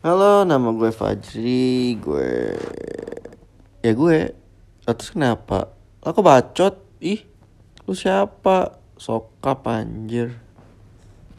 Halo, nama gue Fajri, gue ya gue. Terus kenapa? Aku bacot, ih, lu siapa? Sokap anjir.